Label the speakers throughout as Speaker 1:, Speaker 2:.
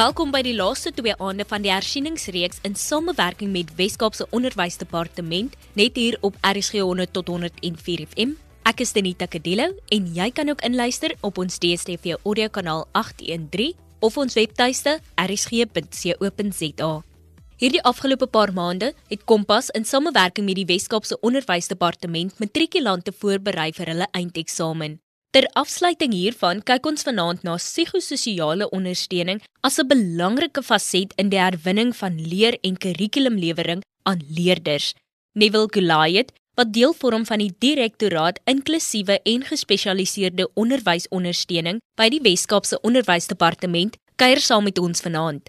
Speaker 1: Welkom by die laaste twee aande van die hersieningsreeks in samewerking met Wes-Kaapse Onderwysdepartement net hier op RSG 100 tot 104 FM. Ek is Denita Kadelo en jy kan ook inluister op ons DStv audiokanaal 813 of ons webtuiste rsg.co.za. Hierdie afgelope paar maande het Kompas in samewerking met die Wes-Kaapse Onderwysdepartement matrikulante voorberei vir hulle eindeksamen. Ter afsluiting hiervan kyk ons vanaand na psigososiale ondersteuning as 'n belangrike faset in die herwinning van leer en kurrikulumlewering aan leerders. Neville Goliath, wat deel vorm van die Direktoraat Inklusiewe en Gespesialiseerde Onderwysondersteuning by die Wes-Kaapse Onderwysdepartement, kuier saam met ons vanaand.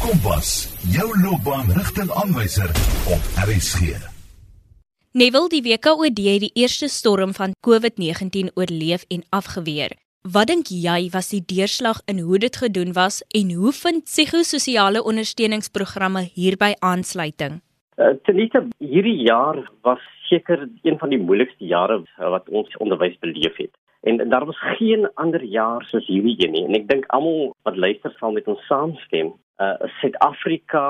Speaker 2: Kompas, jou loopbaanrigtingaanwyser op RSG.
Speaker 1: Neville die WKOD het die eerste storm van COVID-19 oorleef en afgeweer. Wat dink jy was die deurslag in hoe dit gedoen was en hoe vind psigososiale ondersteuningsprogramme hierby aansluiting?
Speaker 3: Uh, Tenite, hierdie jaar was seker een van die moeilikste jare wat ons onderwys beleef het. En daar was geen ander jaar soos hierdie een nie. En ek dink almal wat luister sal met ons saamstem uh Suid-Afrika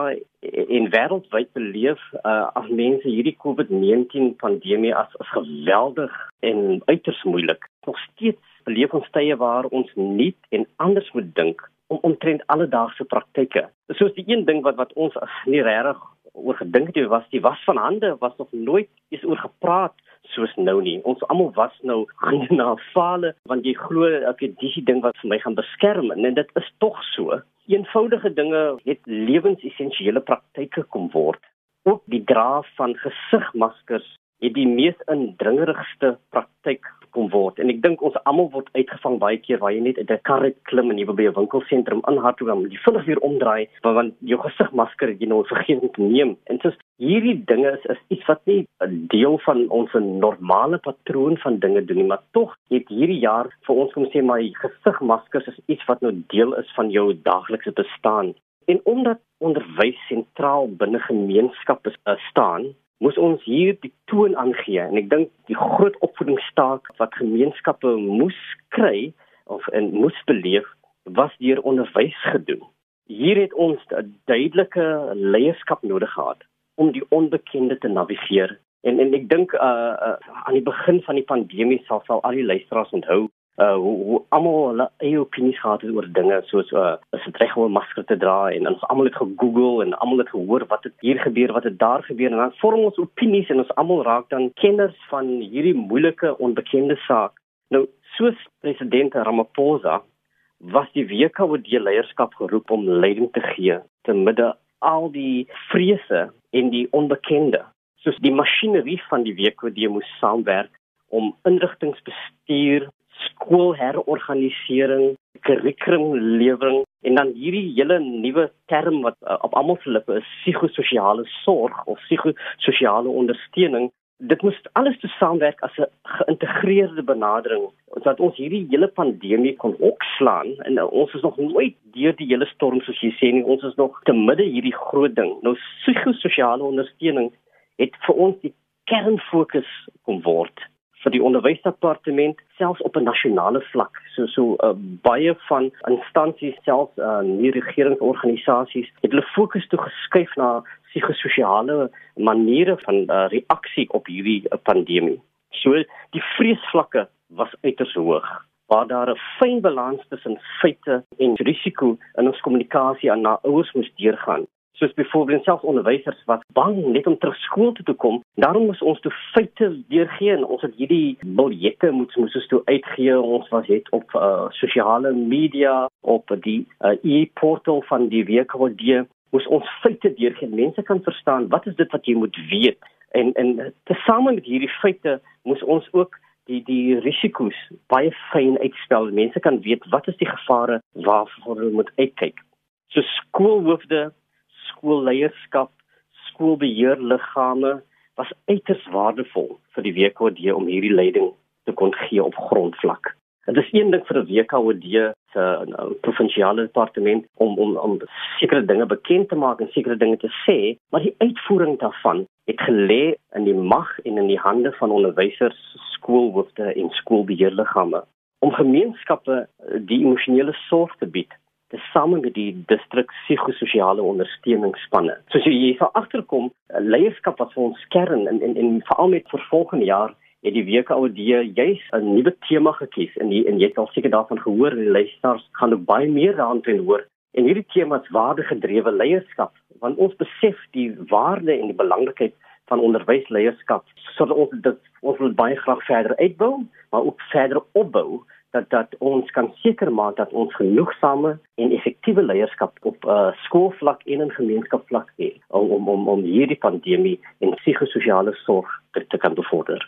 Speaker 3: en wêreldwyd beleef uh as mense hierdie COVID-19 pandemie as, as geweldig en uiters moeilik. Nog steeds beleef ons tye waar ons nie en anders moet dink om omtrent alledaagse praktyke. Soos die een ding wat wat ons nie regtig oor gedink het was die was van hande was nog nooit eens oor gepraat soos nou nie. Ons almal was nou hande na vale want jy glo ek het dis die ding wat vir my gaan beskerm en dit is tog so eenvoudige dinge het lewensessensiële praktyke kom word. Ook die dra van gesigmaskers het die mees indringerigste praktyk kom word. En ek dink ons almal word uitgevang baie keer waar jy net uit 'n kar uit klim en jy by 'n winkelsentrum aanhardloop en jy vinnig weer omdraai want jou gesigmasker het jy nou vergeet om te neem. En soos hierdie dinge is, is iets wat nie 'n deel van ons normale patroon van dinge doen nie maar tog het hierdie jaar vir ons kom sê maar gesigmaskers is iets wat nou deel is van jou daaglikse bestaan. En omdat onderwys sentraal binne gemeenskappe uh, staan moes ons hier die toon aangee en ek dink die groot opvoedingsstaak wat gemeenskappe moes kry of en moes beleef was deur onderwys gedoen. Hier het ons 'n duidelike leierskap nodig gehad om die onbekende te navigeer en en ek dink uh, uh aan die begin van die pandemie sal sal al die luisteraars onthou uh hoe, hoe almal hulle eie opinies gehad het oor dinge soos uh is dit reg om 'n masker te dra en ons almal het gegoogel en almal het gehoor wat het hier gebeur wat het daar gebeur en dan vorm ons opinies en ons almal raak dan kenners van hierdie moeilike onbekende saak. Nou soos president Ramaphosa was die WKOD leierskap geroep om leiding te gee te midde al die vrese en die onbekende. Soos die masjinerie van die WKOD moes saamwerk om inrigtingsbestuur skoolherorganisering, kurrikulumlewering en dan hierdie hele nuwe term wat uh, op almal se lippe is psigososiale sorg of psigososiale ondersteuning. Dit moet alles te saamwerk as 'n geïntegreerde benadering sodat ons hierdie hele pandemie kon opslaan en uh, ons is nog nooit deur die hele storm soos jy sê nie ons is nog te midde hierdie groot ding. Nou psigososiale ondersteuning het vir ons die kernfokus kom word vir die onderwysdepartement selfs op 'n nasionale vlak so so uh, baie van instansies selfs uh, nie regeringsorganisasies het hulle fokus toe geskuif na psigososiale maniere van uh, reaksie op hierdie uh, pandemie. So die vreesvlakke was uiters hoog waar daar 'n fyn balans tussen feite en risiko in ons kommunikasie aan na ouers moes deurgaan soos byvoorbeeld selfs onderwysers wat bang net om terug skool toe te kom. Daarom moes ons toe feite deurgee en ons het hierdie biljette moet moes ons toe uitgee. Ons was het op uh, sosiale media op die uh, e-portal van die WKD moes ons feite deurgee. Mense kan verstaan wat is dit wat jy moet weet. En en tesame met hierdie feite moes ons ook die die risiko's baie fyn uitspel. Mense kan weet wat is die gevare waarvoor hulle moet uitkyk. So skoolhoofde skoolleierskap, skoolbeheerliggame was uiters waardevol vir die WKD om hierdie leiding te kon gee op grondvlak. Dit is een ding vir die WKD se uh, provinsiale departement om om om sekere dinge bekend te maak en sekere dinge te sê, maar die uitvoering daarvan het gelê in die mag en in die hande van onderwysers, skoolhoofde en skoolbeheerliggame om gemeenskappe die emosionele sorg te bied tesame met die distrik psigososiale ondersteuningsspanne. Soos jy sal agterkom, leierskap wat vir ons kern en en, en veral met vir volgende jaar het die WKOD juis 'n nuwe tema gekies en jy en jy het al seker daarvan gehoor die luisteraars gaan ook baie meer daaraan hoor. En hierdie tema is waardegedrewe leierskap want ons besef die waarde en die belangrikheid van onderwysleierskap sodat ons dit ons wil baie graag verder uitbou maar ook verder opbou dat dat ons kan seker maak dat ons genoegsame en effektiewe leierskap op uh, skoolvlak en in gemeenskapsvlak het om om om, hierdie pandemie en psigososiale sorg te, te kan bevorder.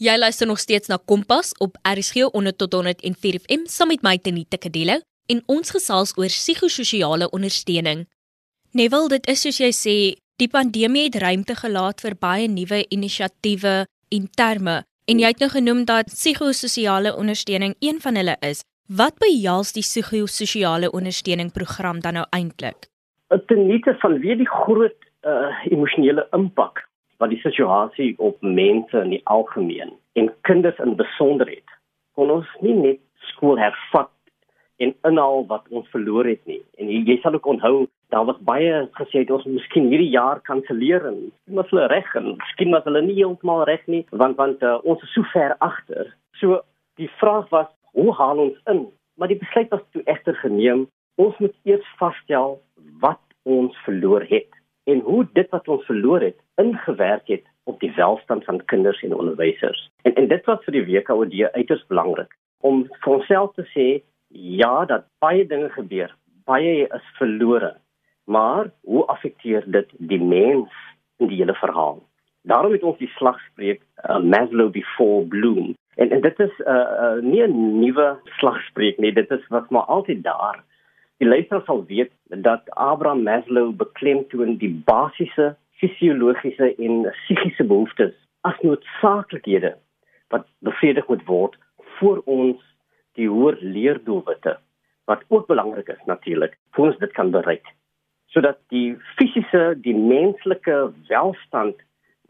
Speaker 1: Jy luister nog steeds na Kompas op RSG 100 tot 104 FM saam met my Tenita Kadelo en ons gesels oor psigososiale ondersteuning. Neville, dit is soos jy sê, die pandemie het ruimte gelaat vir baie nuwe inisiatiewe en terme en jy het nou genoem dat psigososiale ondersteuning een van hulle is. Wat behels die psigososiale ondersteuning program dan nou eintlik?
Speaker 3: Ten minste van wie die groot uh, emosionele impak wat die situasie op mense in die algemeen en kinders in besonder het. Kon ons nie net skool hervat en inhaal wat ons verloor het nie. En jy, jy sal ook onthou, daar was baie gesê het ons miskien hierdie jaar kanselleer en miskien was hulle reg en miskien was hulle nie heeltemal reg nie want want uh, ons is so ver agter. So die vraag was, hoe haal ons in? Maar die besluit was toe egter geneem, ons moet eers vasstel wat ons verloor het en hoe dit wat ons verloor het ingewerk het op die welstand van kinders en onderwysers. En en dit was vir die WKOD uiters belangrik om vir onsself te sê ja, dat baie dinge gebeur, baie is verlore. Maar hoe affekteer dit die mens in die hele verhaal? Daarom het ons die slagspreuk uh, Maslow before Bloom. En en dit is 'n uh, uh, nie 'n nuwe slagspreuk nie, dit is wat maar altyd daar. Die leser sal weet dat Abraham Maslow beklemtoon die basiese fisiologiese en psigiese behoeftes as noodsaaklikhede wat bevredig moet word voor ons die hoër leerdoelwitte wat ook belangrik is natuurlik vir ons dit kan bereik. Sodat die fisiese die menslike welstand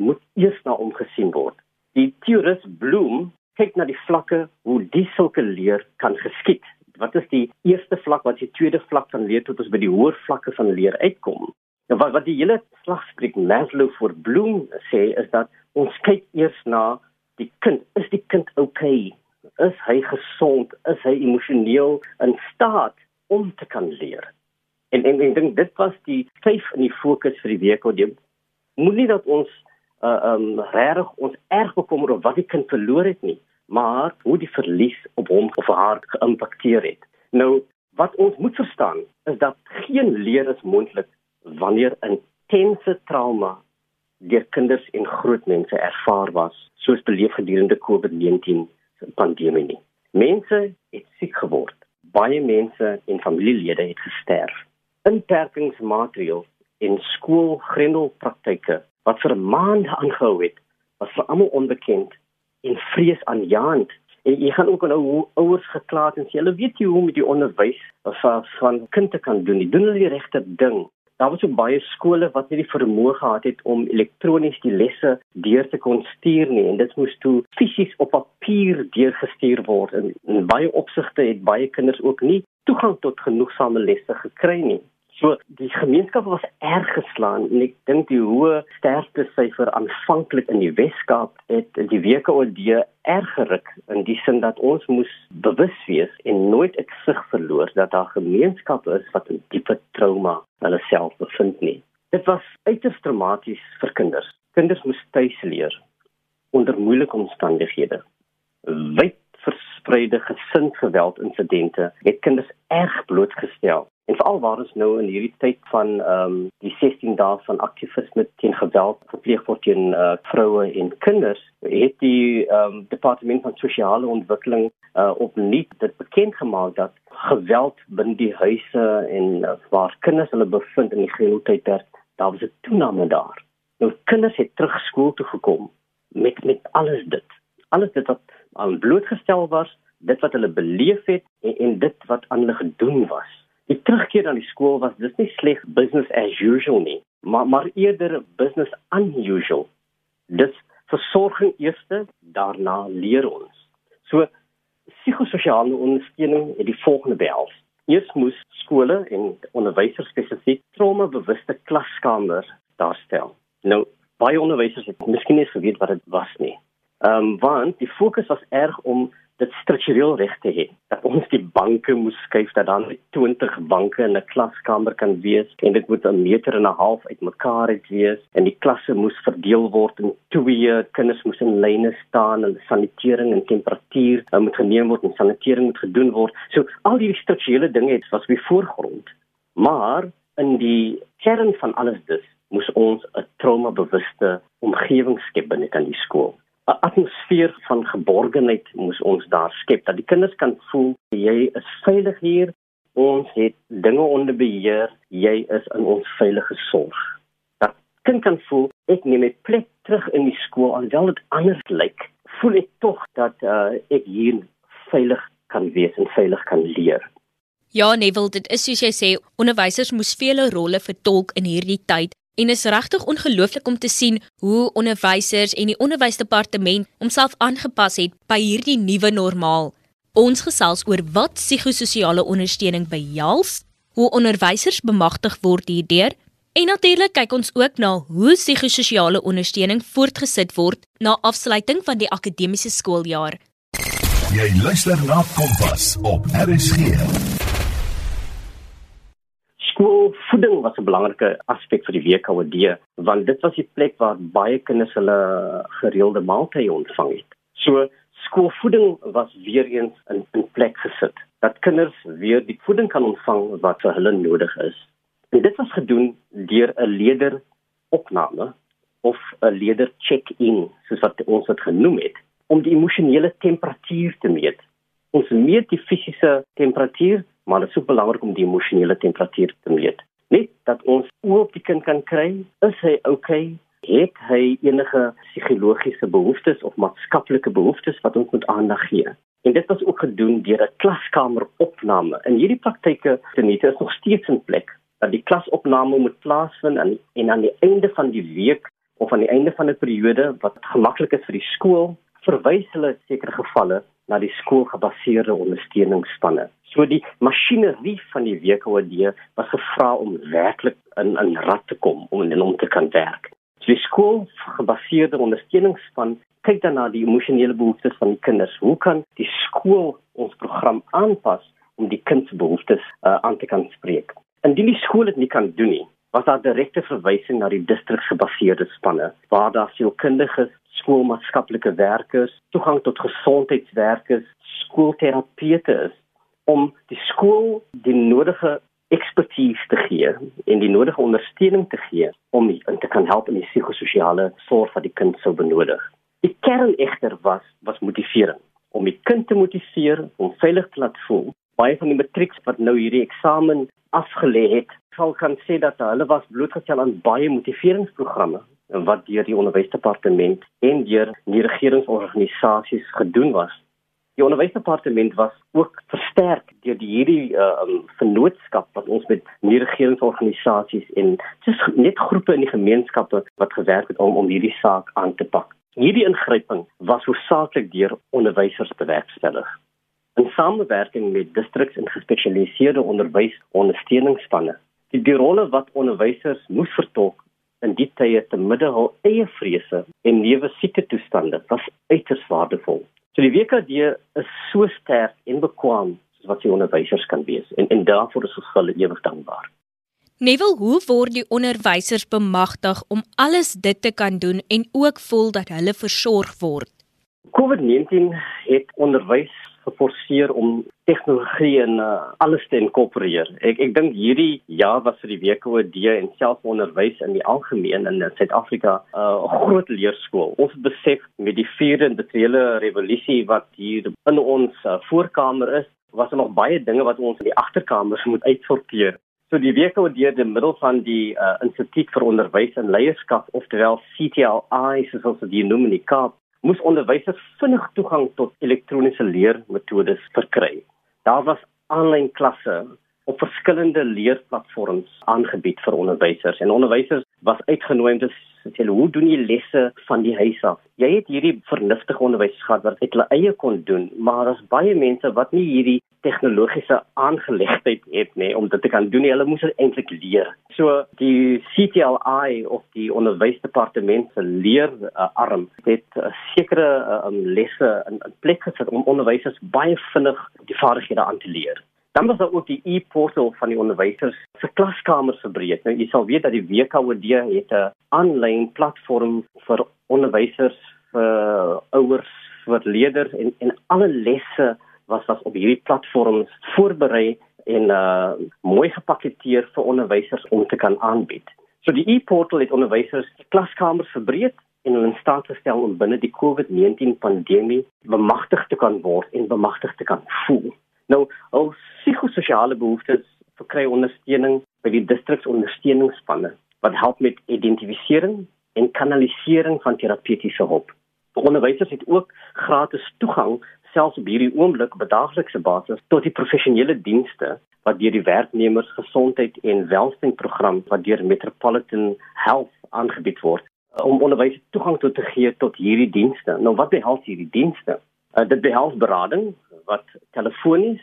Speaker 3: moet eers na omgesien word. Die teoris bloem kyk na die vlakke hoe die sulke leer kan geskied. Wat is die eerste vlak wat die tweede vlak van leer tot ons by die hoër vlakke van leer uitkom? En wat wat die hele slagspreek Maslow vir bloem sê is dat ons kyk eers na die kind. Is die kind okay is hy gesond, is hy emosioneel in staat om te kan leer. En en ek dink dit was die vyf in die fokus vir die week wat jy moenie dat ons uh um regtig ons erg bekommer oor wat die kind verloor het nie, maar hoe die verlies op hom of haar geïmpakteer het. Nou wat ons moet verstaan is dat geen leer is moontlik wanneer intense trauma deur kinders en groot mense ervaar was soos beleef gedurende COVID-19 pandemie nie. Mense het siek geword. Baie mense en familielede het gesterf. Inperkingsmaatreëls en skoolgrendelpraktyke wat vir maande aangehou het, was vir almal onbekend en vrees aanjaend. En jy gaan ook nou ouers geklaag en sê hulle weet nie hoe om die onderwys van van kinde kan doen nie. Doen hulle die regte ding? Daar was ook baie skole wat nie die vermoë gehad het om elektronies die lesse deur te kon stuur nie en dit moes toe fisies op papier deurgestuur word en in baie opsigte het baie kinders ook nie toegang tot genoegsame lesse gekry nie. So die gemeenskap was erg geslaan en ek dink die hoë sterftesyfer aanvanklik in die Weskaap het die WKOD erg geruk in die sin dat ons moes bewus wees en nooit ek sig verloor dat daar gemeenskappe is wat in diepe trauma hulle self bevind nie. Dit was uiters traumaties vir kinders. Kinders moes tuis leer onder moeilike omstandighede. Wyd verspreide gesinsgeweld insidente het kinders erg blootgestel En veral waar ons nou in hierdie tyd van ehm um, die 16 dae van aktivisme teen geweld gepleeg word teen uh, vroue en kinders, het die ehm um, departement van sosiale ontwikkeling uh, opnuut dit bekend gemaak dat geweld binne die huise en uh, waar kinders hulle bevind in die grendeltydperk, daar was 'n toename daar. Nou kinders het terug skool toe gekom met met alles dit. Alles dit wat aan blootgestel was, dit wat hulle beleef het en, en dit wat aan hulle gedoen was. Die terugkeer aan die skool was dis nie sleg business as usual nie, maar maar eerder business unusual. Dis versorging eerste, daarna leer ons. So psigososiale ondersteuning het die volgende behels. Eers moes skole en onderwysers spesifiek trauma-bewuste klaskamers daarstel. Nou, baie onderwysers het miskien nie geweet wat dit was nie. Ehm um, want die fokus was erg om dit struktureel reg te hê. Dat ons die banke moes skuif dat dan 20 banke in 'n klaskamer kan wees en dit moet 'n meter en 'n half uitmekaar uit wees en die klasse moes verdeel word in twee, kinders moes in lyne staan en sanitering en temperatuur uh, moet geneem word en sanitering moet gedoen word. So al die strukturele dinge het was by voorgrond. Maar in die kern van alles dis moes ons 'n trauma-bewuste omgewing skep binne kan die skool. 'n atmosfeer van geborgenheid moes ons daar skep dat die kinders kan voel jy is veilig hier ons het dinge onder beheer jy is in ons veilige sorg. Dat kind kan voel ek neem my plek terug in die skool alhoewel dit anders lyk voel ek tog dat uh, ek hier veilig kan wees en veilig kan leer.
Speaker 1: Ja, Neville, dit is soos jy sê, onderwysers moes vele rolle vertolk in hierdie tyd En is regtig ongelooflik om te sien hoe onderwysers en die onderwysdepartement homself aangepas het by hierdie nuwe normaal. Ons gesels oor wat psigososiale ondersteuning behels, hoe onderwysers bemagtig word hierdeur en natuurlik kyk ons ook na hoe psigososiale ondersteuning voortgesit word na afsluiting van die akademiese skooljaar.
Speaker 2: Jy luister na Kompas op RSG
Speaker 3: skoolvoeding was 'n belangrike aspek vir die WKOD want dit was die plek waar baie kinders hulle gereelde maaltye ontvang het. So skoolvoeding was weer eens in 'n plek gesit dat kinders weer die voeding kan ontvang wat vir hulle nodig is. En dit was gedoen deur 'n leerderopname of 'n leerder check-in soos wat ons dit genoem het om die emosionele temperatuur te meet. Ons meet die fisiese temperatuur maar dit is ook belangrik om die emosionele temperatuur te meet. Net dat ons oop op die kind kan kry, is hy okay? Het hy enige psigologiese behoeftes of maatskaplike behoeftes wat ons moet aandag gee? En dit was ook gedoen deur 'n klaskameropname. In hierdie praktyke tenite is nog steeds in plek dat die klasopname moet plaasvind en en aan die einde van die week of aan die einde van 'n periode wat gemaklik is vir die skool, verwys hulle sekere gevalle na die skoolgebaseerde ondersteuningsspanne. So die masjinerie van die WKOD was gevra om werklik in 'n rad te kom om in om te kan werk. So die skoolgebaseerde ondersteuningsspan kyk dan na die emosionele behoeftes van die kinders. Hoe kan die skool ons program aanpas om die kind se behoeftes uh, aan te kan spreek? Indien die skool dit nie kan doen nie, was daar direkte verwysing na die distriksgebaseerde spanne waar daar sielkundiges skoolmaatskaplike werkers, toegang tot gesondheidswerkers, skoolterapeute is om die skool die nodige ekspertise te gee en die nodige ondersteuning te gee om in te kan help in die psigososiale sorg wat die kind sou benodig. Die kern egter was was motivering om die kind te motiveer om veilig te laat voel. Baie van die matrieks wat nou hierdie eksamen afgelê het, sal kan sê dat hulle was blootgestel aan baie motiveringsprogramme wat deur die onderwysdepartement en deur die regeringsorganisasies gedoen was. Die onderwysdepartement was ook versterk deur die hierdie uh, um, vennootskap wat ons met die regeringsorganisasies en dis net groepe in die gemeenskappe wat gewerk het om om hierdie saak aan te pak. Hierdie ingryping was hoofsaaklik deur onderwysers bewerkstellig. In samewerking met distriks en gespesialiseerde onderwysondersteuningsspanne. Die, die rolle wat onderwysers moes vertolk in die tye te midde hul eie vrese en neuwe siekte toestande was uiters waardevol. So die WKD is so sterk en bekwam soos wat die onderwysers kan wees en en daarvoor is ons hulle ewig dankbaar.
Speaker 1: Nevel, hoe word die onderwysers bemagtig om alles dit te kan doen en ook voel dat hulle versorg word?
Speaker 3: COVID-19 het onderwys geforseer om tegnologie en uh, alles te inkorporeer. Ek ek dink hierdie jaar was vir die WKOD en selfonderwys in die algemeen in Suid-Afrika uh, 'n uh, groot leerskool. Ons besef met die vierde industriële revolusie wat hier in ons uh, voorkamer is, was daar nog baie dinge wat ons in die agterkamers moet uitsorteer. So die WKOD in middel van die uh, Instituut vir Onderwys en Leierskap, oftewel CTLI soos dit genoem in die Kaap, moes onderwysers vinnig toegang tot elektroniese leermetodes verkry. Daar was aanlyn klasse op verskillende leerplatforms aangebied vir onderwysers en onderwysers was uitgenooi om te sê hoe doen jy lesse van die huis af? Jy het hierdie vernuftige onderwys gehad wat uit hulle eie kon doen, maar daar's baie mense wat nie hierdie tegnologiese aangelegdheid het nie om dit te kan doen. Hulle moes dit eintlik leer. So die CTLI of die onderwysdepartement se leer uh, arm het uh, sekere uh, um, lesse in, in plek gesit om onderwysers baie vinnig die vaardighede aan te leer. Dan was daar ook die e-portal van die onderwysers se klaskamers verbreek. Nou jy sal weet dat die WKOD het 'n aanlyn platform vir onderwysers, vir ouers, vir leerders en en alle lesse was was op hierdie platforms voorberei en uh mooi gepaketeer vir onderwysers om te kan aanbied. So die e-portal het onderwysers klaskamers verbreek en hulle in staat gestel om binne die COVID-19 pandemie bemagtig te kan word en bemagtig te kan voel. Nou, al psigososiale behoeftes verkry ondersteuning by die distriksondersteuningsspanne wat help met identifisering en kanalisering van terapeutiese hulp. Onderwysers het ook gratis toegang selfs op hierdie oomblik op daaglikse basis tot die professionele dienste wat deur die werknemers gesondheid en welstandsprogram wat deur Metropolitan Health aangebied word om onderwysers toegang tot te gee tot hierdie dienste. Nou wat behels hierdie dienste? Uh, dit behels berading wat telefonies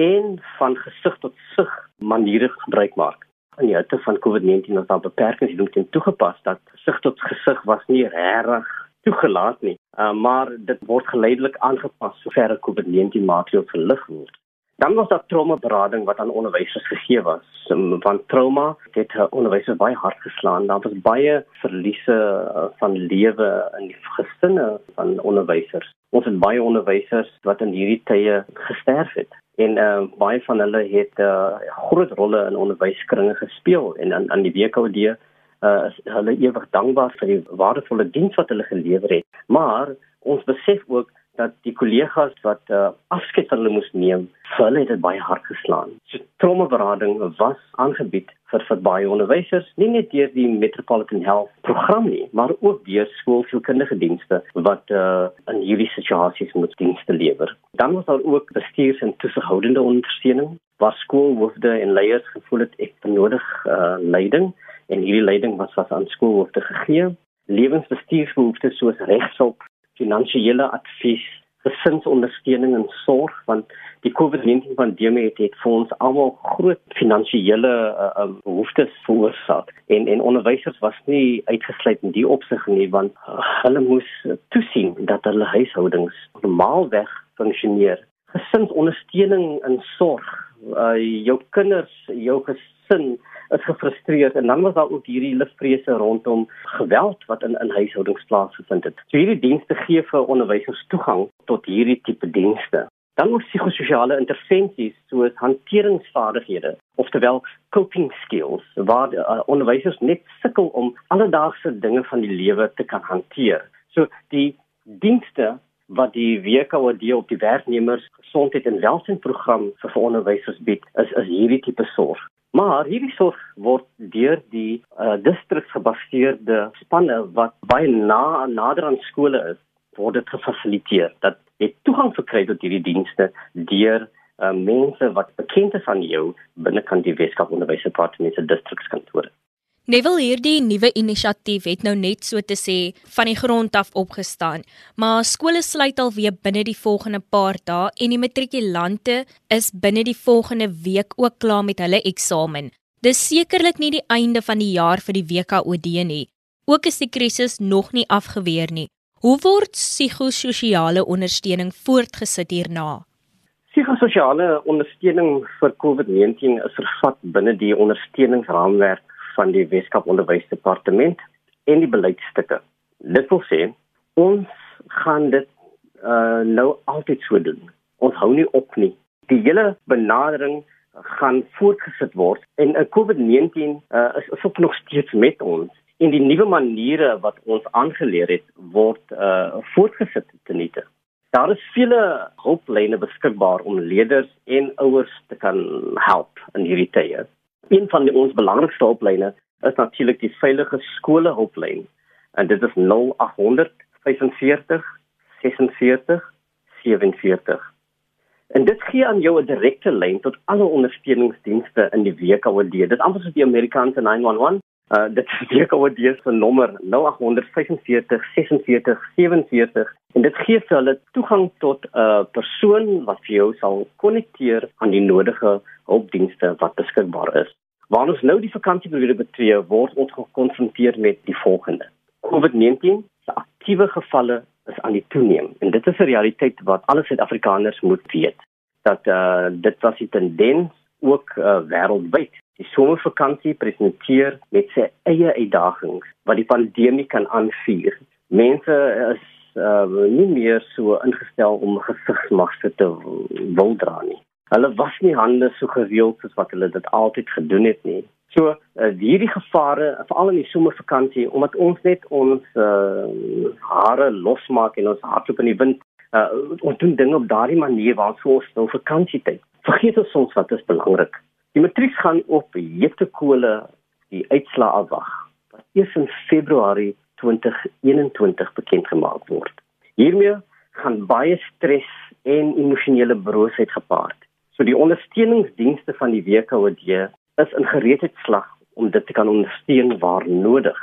Speaker 3: en van gesig tot sig maniere gebruik maak. In die hitte van COVID-19 was daar beperkings die doen toegepas dat gesig tot gesig was nie regtig toegelaat nie. Uh, maar dit word geleidelik aangepas sover COVID-19 maatreëls verlig word. Dan was daar traumaberading wat aan onderwysers gegee was. Um, van trauma het onderwysers baie hard geslaan. Daar was baie verliese uh, van lewe in die gesinne van onderwysers. Ons het baie onderwysers wat in hierdie tye gesterf het en uh, baie van hulle het uh, groot rolle in onderwyskringe gespeel en aan aan die WKD uh, is hulle ewig dankbaar vir die waardevolle diens wat hulle gelewer het. Maar ons besef ook dat die kollegas wat uh, afskeid van hulle moes neem, vir hulle het dit baie hard geslaan. So traumaberading was aangebied vir vir baie onderwysers, nie net deur die Metropolitan Health program nie, maar ook deur skoolsielkundige dienste wat uh, in hierdie situasies moet dienste lewer. Dan was daar ook bestuurs- en toesighoudende ondersteuning waar skoolhoofde en leiers gevoel het ek benodig uh, leiding. En hierdie leiding was was aan skoolhoofde gegee. Lewensbestuursbehoeftes soos regshulp finansiële advies, gesinsondersteuning en sorg want die COVID-19 pandemie het, het vir ons almal groot finansiële uh, uh, behoeftes veroorsaak. En en onderwysers was nie uitgesluit in die opsig nie want uh, hulle moes toesien dat hulle huishoudings normaalweg funksioneer. Gesinsondersteuning en sorg, uh, jou kinders, jou gesin is gefrustreerd en dan was daar ook hierdie lifvrese rondom geweld wat in in huishoudings plaasgevind het. So hierdie dienste gee vir onderwysers toegang tot hierdie tipe dienste. Dan ook psigososiale intervensies soos hanteringsvaardighede, oftewel coping skills, waar uh, onderwysers net sukkel om alledaagse dinge van die lewe te kan hanteer. So die dienste wat die WKOD op die werknemers gesondheid en welstandsprogram vir onderwysers bied, is is hierdie tipe sorg. Maar hierdie sorg word deur die uh, distriksgebaseerde spanne wat baie na nader aan skole is, word dit gefasiliteer dat jy toegang verkry tot hierdie dienste deur uh, mense wat bekend is aan jou binne kan die Weskaap Onderwysdepartement se distrikskantore.
Speaker 1: Neville hierdie nuwe inisiatief het nou net so te sê van die grond af opgestaan, maar skole sluit al weer binne die volgende paar dae en die matrikulante is binne die volgende week ook klaar met hulle eksamen. Dis sekerlik nie die einde van die jaar vir die WKOD nie. Ook is die krisis nog nie afgeweer nie. Hoe word psigososiale ondersteuning voortgesit hierna?
Speaker 3: Psigososiale ondersteuning vir COVID-19 is vervat binne die ondersteuningsraamwerk van die Weskaap Onderwysdepartement en die beleidsstukke. Dit wil sê ons gaan dit uh, nou altyd so doen. Ons hou nie op nie. Die hele benadering gaan voortgesit word en uh, COVID-19 uh, is, is ook nog steeds met ons en die nuwe maniere wat ons aangeleer het word uh, voortgesit te niete. Daar is vele hulplyne beskikbaar om leerders en ouers te kan help in hierdie tye. Een van die, ons belangrikste hulplyne is natuurlik die veilige skole hulplyn. En dit is 0800 45 46 47. En dit gee aan jou 'n direkte lyn tot alle ondersteuningsdienste in die WKOD. Dit amper soos die Amerikaanse 911. Uh dit is die WKOD se nommer 0845 46 47 en dit gee vir hulle toegang tot 'n uh, persoon wat vir jou sal konnekteer aan die nodige hulpdienste wat beskikbaar is. Waar ons nou die vakansieperiode betree, word ons gekonfronteer met die volgende. COVID-19 se aktiewe gevalle is aan die toeneem en dit is 'n realiteit wat alle Suid-Afrikaners moet weet dat uh dit was die tendens ook uh, wêreldwyd. Die somervakansie presenteer met sy eie uitdagings wat die pandemie kan aanvuur. Mense is uh nie meer so ingestel om gesigsmaske te wil dra nie. Hulle was nie hande so gereeld soos wat hulle dit altyd gedoen het nie. So uh, hierdie gevare veral in die somervakansie omdat ons net ons uh, hare losmaak en ons hardloop in die wind uh, ons doen dinge op daardie manier waar ons vir nou vakansietyd vergeet ons soms wat is belangrik. Die matriek gaan op hete kole die uitslaa afwag wat eers in Februarie 2021 bekend gemaak word. Hiermee gaan baie stres en emosionele broosheid gepaard. So die ondersteuningsdienste van die WKOD is in gereedheidslag om dit te kan ondersteun waar nodig.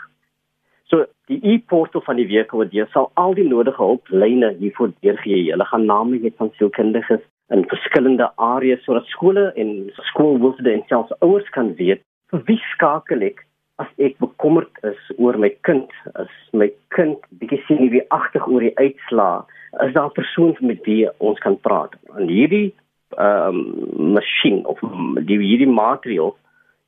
Speaker 3: So die e-portal van die WKOD sal al die nodige hulplyne hiervoor deurgee. Hulle gaan name hê van sielkundiges in verskillende areas sodat skole en skoolhoofde en selfs ouers kan weet vir wie skakel ek as ek bekommerd is oor my kind, as my kind bietjie sien nie wie agtig oor die uitslaa, is daar 'n persoon met wie ons kan praat. En hierdie ehm um, masjien of die hierdie materiaal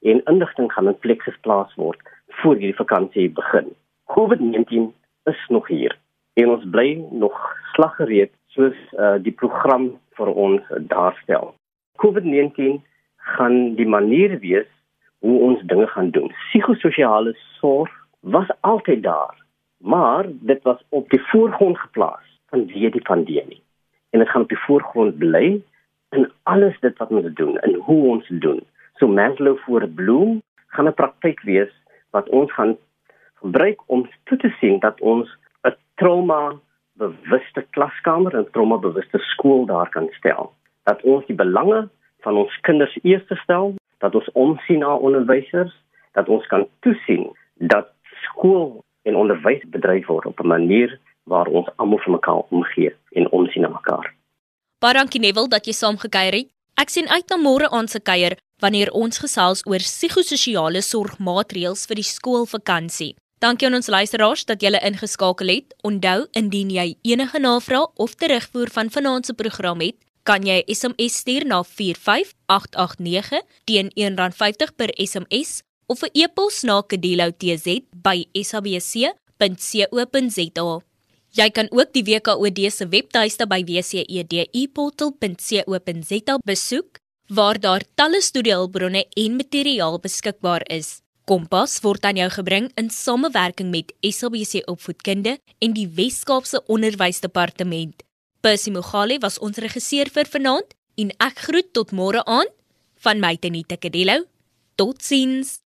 Speaker 3: en inligting gaan in plek geplaas word voor hierdie vakansie begin. COVID-19 is nog hier en ons bly nog slaggereed soos uh, die program vir ons daarstel. COVID-19 gaan die manier wees hoe ons dinge gaan doen. Psigososiale sorg was altyd daar, maar dit was op die voorgrond geplaas vanweë die pandemie. En dit gaan op die voorgrond bly in alles dit wat ons doen en hoe ons doen. So Maslow voor Bloom gaan 'n praktyk wees wat ons gaan gebruik om toe te sien dat ons 'n trauma bewuste klaskamer en trauma bewuste skool daar kan stel. Dat ons die belange van ons kinders eers stel, dat ons omsien na onderwysers, dat ons kan toesien dat skool en onderwys bedryf word op 'n manier waar ons almal vir mekaar omgee en omsien na mekaar.
Speaker 1: Baie dankie Neville dat jy saamgekyer het. Ek sien uit na môre aan se kuier wanneer ons gesels oor psigososiale sorgmaatreëls vir die skoolvakansie. Dankie aan ons luisteraars dat julle ingeskakel het. Onthou, indien jy enige navrae of terugvoer van vanaand se program het, kan jy SMS stuur na 45889 teen R1.50 per SMS of 'n e-pos na kedeloutz@sabc.co.za. Jy kan ook die WKOD se webtuiste by wcedeportal.co.za besoek waar daar talle studiehulpbronne en materiaal beskikbaar is. Kompas word aan jou gebring in samewerking met SABC Opvoedkunde en die Wes-Kaapse Onderwysdepartement. Percy Mogale was ons regisseur vir vanaand en ek groet tot môre aand van my Tenita Kadello. Totsiens.